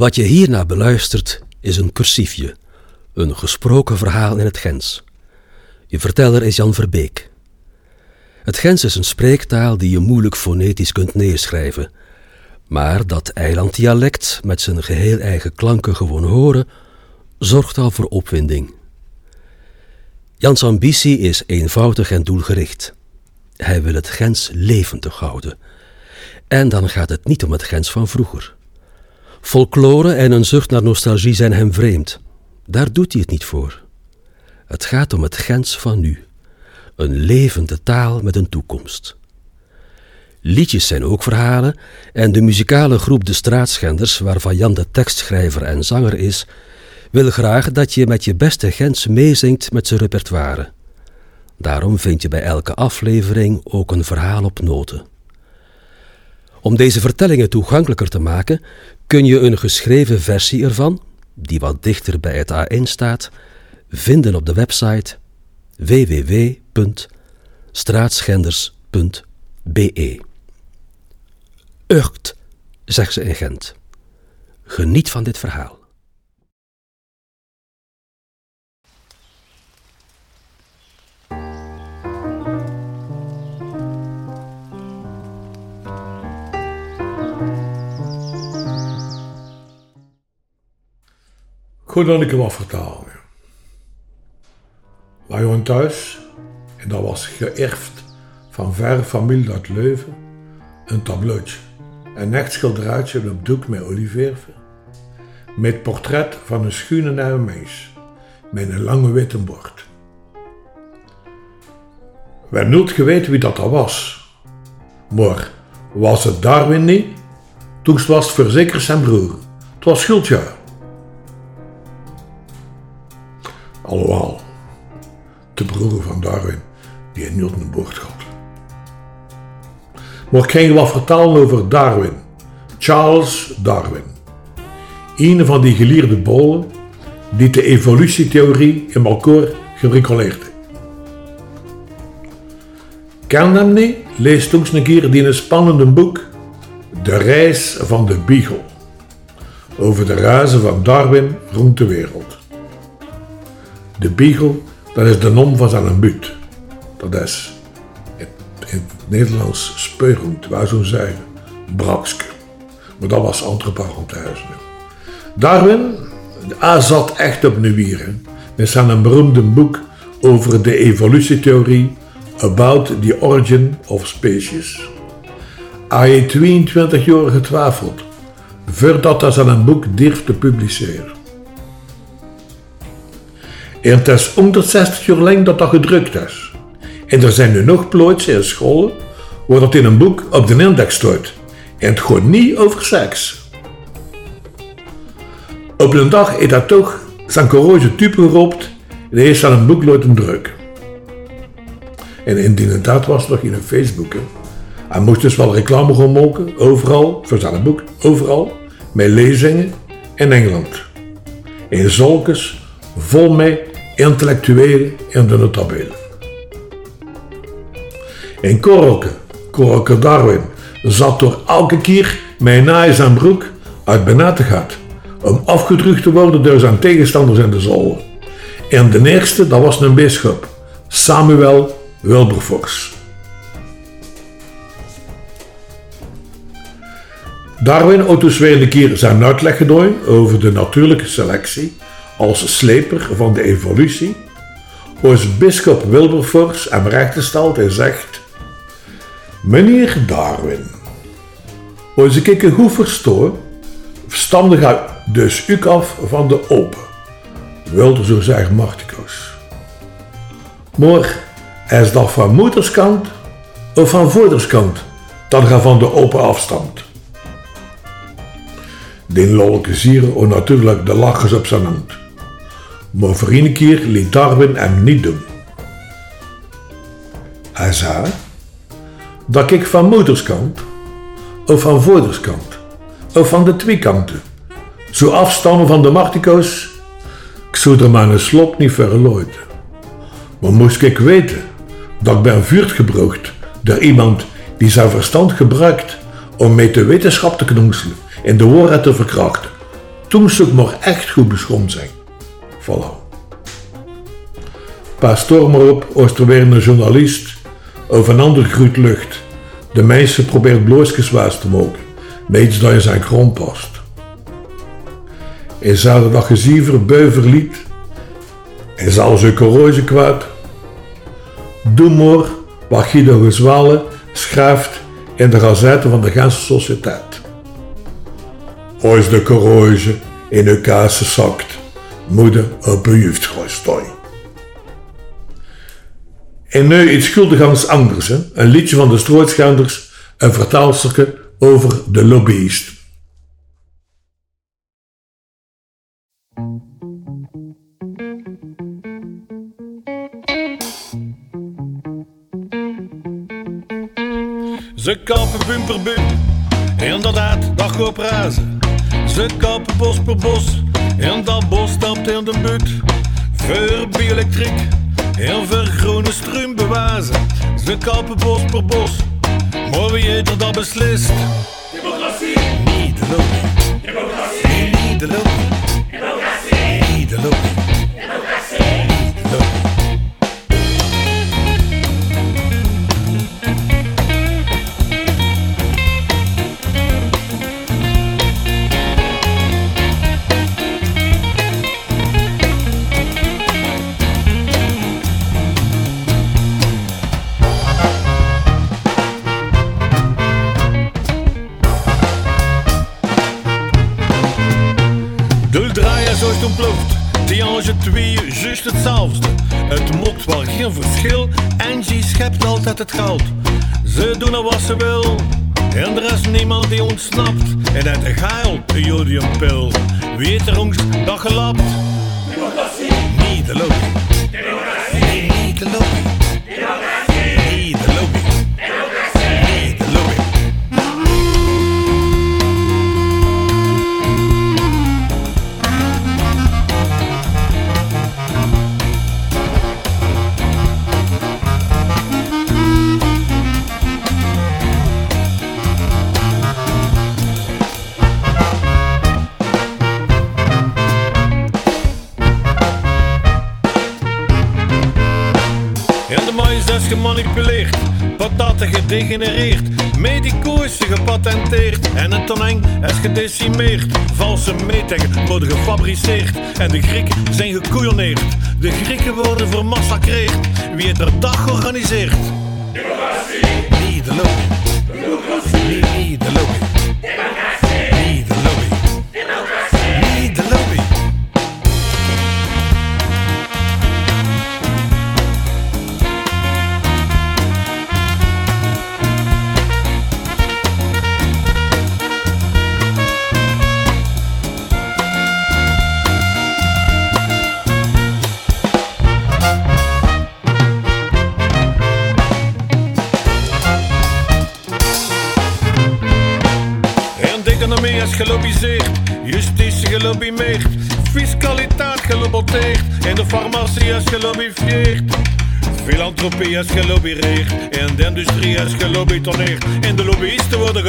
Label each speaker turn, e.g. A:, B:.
A: Wat je hierna beluistert is een cursiefje, een gesproken verhaal in het Gens. Je verteller is Jan Verbeek. Het Gens is een spreektaal die je moeilijk fonetisch kunt neerschrijven, maar dat eilanddialect met zijn geheel eigen klanken gewoon horen, zorgt al voor opwinding. Jans ambitie is eenvoudig en doelgericht. Hij wil het Gens levendig houden. En dan gaat het niet om het Gens van vroeger. Folklore en een zucht naar nostalgie zijn hem vreemd. Daar doet hij het niet voor. Het gaat om het Gens van nu. Een levende taal met een toekomst. Liedjes zijn ook verhalen en de muzikale groep De Straatschenders, waarvan Jan de tekstschrijver en zanger is, wil graag dat je met je beste Gens meezingt met zijn repertoire. Daarom vind je bij elke aflevering ook een verhaal op noten. Om deze vertellingen toegankelijker te maken, kun je een geschreven versie ervan, die wat dichter bij het A1 staat, vinden op de website www.straatschenders.be. Ucht, zegt ze in Gent. Geniet van dit verhaal.
B: Dat ik hem wat vertalen. Wij waren thuis en dat was geërfd van verre familie uit Leuven een tableautje. Een echt schilderijtje op doek met olieverven. Met portret van een schune en een meis. Met een lange witte bord. Hebben nooit geweten wie dat al was. Maar was het Darwin niet? Toen was het verzekerd zijn broer. Het was schuldjaar. Alhoewel, de broer van Darwin, die een bord gehad. Maar ik ga je wat vertellen over Darwin. Charles Darwin. Een van die geleerde bolen die de evolutietheorie in Malkoor gebricoleerd Ken hem niet? Lees toen een keer die een spannende boek De reis van de Beagle. Over de reizen van Darwin rond de wereld. De Beagle, dat is de nom van zijn buurt. Dat is in het Nederlands speurend, waar zo'n zeggen, brakske. Maar dat was andere parenthese. Darwin, hij zat echt op de wieren. Met zijn beroemde boek over de evolutietheorie About the Origin of Species. Hij heeft 22 jaar getwijfeld voordat hij zijn boek durfde te publiceren. En het is 160 jaar lang dat dat gedrukt is. En er zijn nu nog plooits in scholen waar dat in een boek op de index staat. En het gaat niet over seks. Op een dag heeft hij toch zijn corrosieve type geroept en heeft een boek laten druk. En was het nog in een Facebook. Hij moest dus wel reclame gaan maken, overal, voor zijn boek, overal, met lezingen in Engeland. En zulkes vol met intellectuelen en de notabelen. En Koroke, Koroke Darwin, zat door elke keer mijn naais aan broek uit benaten gaat, om afgedrukt te worden door zijn tegenstanders in de zolder. En de eerste, dat was een bisschop, Samuel Wilberforce. Darwin had dus weer een keer zijn uitleg gedaan over de natuurlijke selectie als sleper van de evolutie. Als bischop Wilberforce hem stelt en zegt Meneer Darwin, als ik goed verstoor, uit dus u af van de open, wilde zo zeggen Marticus. Maar is dat van moederskant of van vaderskant dat gaat van de open afstand? Den lolke zieren natuurlijk de lachers op zijn hand. Maar voor keer liet Darwin hem niet doen. Hij zei dat ik van moederskant of van vaderskant of van de twee kanten zo afstammen van de Martico's, ik zou er een slop niet verlooiden. Maar moest ik weten dat ik ben vuurt gebruikt door iemand die zijn verstand gebruikt om met de wetenschap te knoeselen en de waarheid te verkrachten,
C: Toen ze ook maar echt goed beschomd zijn. Voilà. Pas storm erop was er weer een journalist over een ander groet lucht. De mensen probeert bloosjes te mogen, met iets dat in zijn grond past. En dat geziever beuver liet, en zal ze roze kwaad. Doe maar wat Guido Gezwalen schrijft in de gazette van de ganse sociëteit. Als de corroge in uw kaas zakt, moeder op uw jeugd En nu iets schuldigans anders, hè? een liedje van de Strootschanders, een vertaalsterke over de lobbyist.
B: Ze kapen bumper bum, inderdaad, dat gaat prazen. Ze kapen bos per bos, en dat bos stapt in de but. Voor bioelektriek, en voor groene struim bewazen. Ze kapen bos per bos, maar wie heeft er dat beslist?
D: Democratie!
B: Niet de lobby.
D: Democratie!
B: Niet de lobby.
D: Democratie!
B: Niet de lobby. Zo is ontploft. Die Ange 2 juist hetzelfde. Het mokt wel geen verschil. Angie schept altijd het goud. Ze doen er wat ze wil. En er is niemand die ontsnapt. En de geil de jodiumpil. Wie heeft er ons dat gelapt? Niet de lobby. De mais is gemanipuleerd, pataten gedegenereerd, medico's gepatenteerd en het tonijn is gedecimeerd. Valse metingen worden gefabriceerd en de Grieken zijn gekoeioneerd. De Grieken worden vermassacreerd, wie het er dag georganiseerd?
D: Democratie!
B: Niet de
D: Democratie!
B: Economie is gelobbiseerd, justitie gelobbimeerd, fiscaliteit gelobboteerd en de farmacie is gelobbifieerd. Filantropie is gelobbireerd en de industrie is gelobbitoneerd en de lobbyisten worden